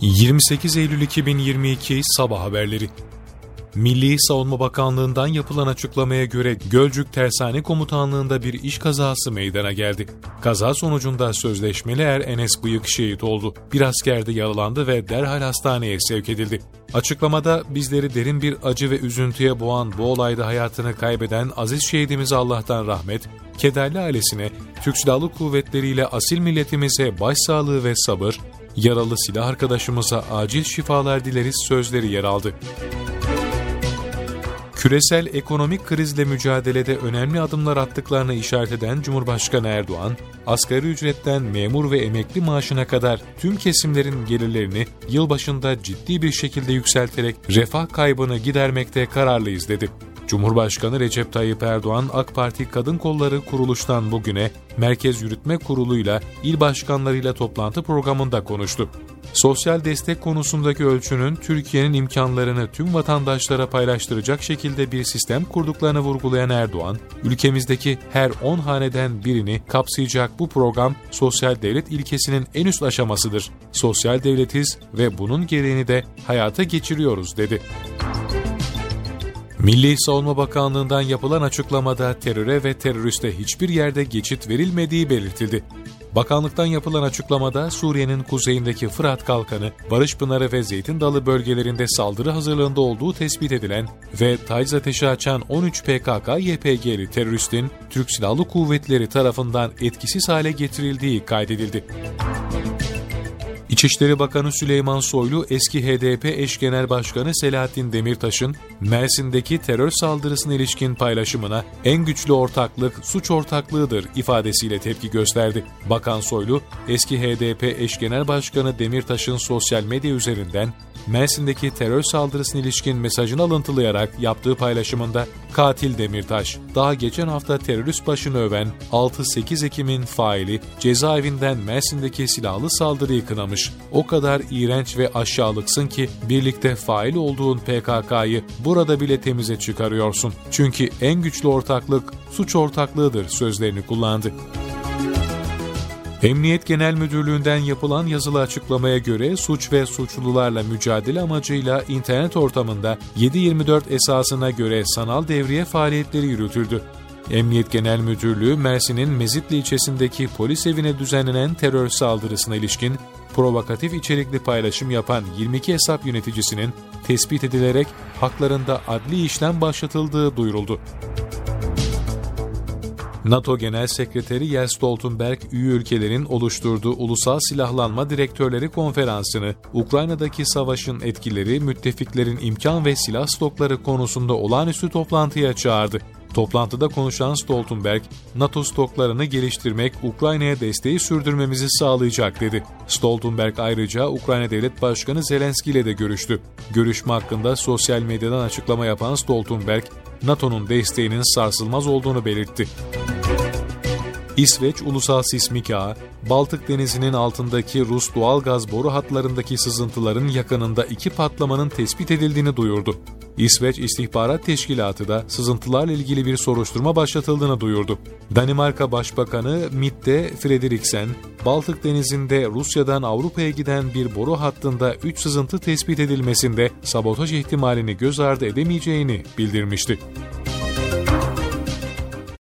28 Eylül 2022 Sabah Haberleri Milli Savunma Bakanlığı'ndan yapılan açıklamaya göre Gölcük Tersane Komutanlığı'nda bir iş kazası meydana geldi. Kaza sonucunda sözleşmeli er Enes Bıyık şehit oldu. Bir asker de yaralandı ve derhal hastaneye sevk edildi. Açıklamada bizleri derin bir acı ve üzüntüye boğan bu olayda hayatını kaybeden aziz şehidimize Allah'tan rahmet, kederli ailesine, Türk Silahlı Kuvvetleri ile asil milletimize başsağlığı ve sabır, yaralı silah arkadaşımıza acil şifalar dileriz sözleri yer aldı. Küresel ekonomik krizle mücadelede önemli adımlar attıklarını işaret eden Cumhurbaşkanı Erdoğan, asgari ücretten memur ve emekli maaşına kadar tüm kesimlerin gelirlerini yılbaşında ciddi bir şekilde yükselterek refah kaybını gidermekte kararlıyız dedi. Cumhurbaşkanı Recep Tayyip Erdoğan AK Parti Kadın Kolları kuruluştan bugüne Merkez Yürütme Kurulu'yla il başkanlarıyla toplantı programında konuştu. Sosyal destek konusundaki ölçünün Türkiye'nin imkanlarını tüm vatandaşlara paylaştıracak şekilde bir sistem kurduklarını vurgulayan Erdoğan, ülkemizdeki her 10 haneden birini kapsayacak bu program sosyal devlet ilkesinin en üst aşamasıdır. Sosyal devletiz ve bunun gereğini de hayata geçiriyoruz dedi. Milli Savunma Bakanlığı'ndan yapılan açıklamada teröre ve teröriste hiçbir yerde geçit verilmediği belirtildi. Bakanlıktan yapılan açıklamada Suriye'nin kuzeyindeki Fırat Kalkanı, Barış Pınarı ve Zeytin Dalı bölgelerinde saldırı hazırlığında olduğu tespit edilen ve taciz ateşi açan 13 PKK-YPG'li teröristin Türk Silahlı Kuvvetleri tarafından etkisiz hale getirildiği kaydedildi. İçişleri Bakanı Süleyman Soylu, eski HDP eş genel başkanı Selahattin Demirtaş'ın Mersin'deki terör saldırısına ilişkin paylaşımına en güçlü ortaklık suç ortaklığıdır ifadesiyle tepki gösterdi. Bakan Soylu, eski HDP eş genel başkanı Demirtaş'ın sosyal medya üzerinden Mersin'deki terör saldırısına ilişkin mesajını alıntılayarak yaptığı paylaşımında katil Demirtaş, daha geçen hafta terörist başını öven 6-8 Ekim'in faili cezaevinden Mersin'deki silahlı saldırıyı kınamış. O kadar iğrenç ve aşağılıksın ki birlikte fail olduğun PKK'yı burada bile temize çıkarıyorsun. Çünkü en güçlü ortaklık suç ortaklığıdır sözlerini kullandı. Emniyet Genel Müdürlüğü'nden yapılan yazılı açıklamaya göre suç ve suçlularla mücadele amacıyla internet ortamında 7-24 esasına göre sanal devriye faaliyetleri yürütüldü. Emniyet Genel Müdürlüğü Mersin'in Mezitli ilçesindeki polis evine düzenlenen terör saldırısına ilişkin provokatif içerikli paylaşım yapan 22 hesap yöneticisinin tespit edilerek haklarında adli işlem başlatıldığı duyuruldu. NATO Genel Sekreteri Jens Stoltenberg, üye ülkelerin oluşturduğu Ulusal Silahlanma Direktörleri Konferansı'nı, Ukrayna'daki savaşın etkileri, müttefiklerin imkan ve silah stokları konusunda olağanüstü toplantıya çağırdı. Toplantıda konuşan Stoltenberg, NATO stoklarını geliştirmek Ukrayna'ya desteği sürdürmemizi sağlayacak dedi. Stoltenberg ayrıca Ukrayna Devlet Başkanı Zelenski ile de görüştü. Görüşme hakkında sosyal medyadan açıklama yapan Stoltenberg, NATO'nun desteğinin sarsılmaz olduğunu belirtti. İsveç Ulusal Sismik Ağı, Baltık Denizi'nin altındaki Rus doğal gaz boru hatlarındaki sızıntıların yakınında iki patlamanın tespit edildiğini duyurdu. İsveç İstihbarat Teşkilatı da sızıntılarla ilgili bir soruşturma başlatıldığını duyurdu. Danimarka Başbakanı Mitte Frederiksen, Baltık Denizi'nde Rusya'dan Avrupa'ya giden bir boru hattında 3 sızıntı tespit edilmesinde sabotaj ihtimalini göz ardı edemeyeceğini bildirmişti.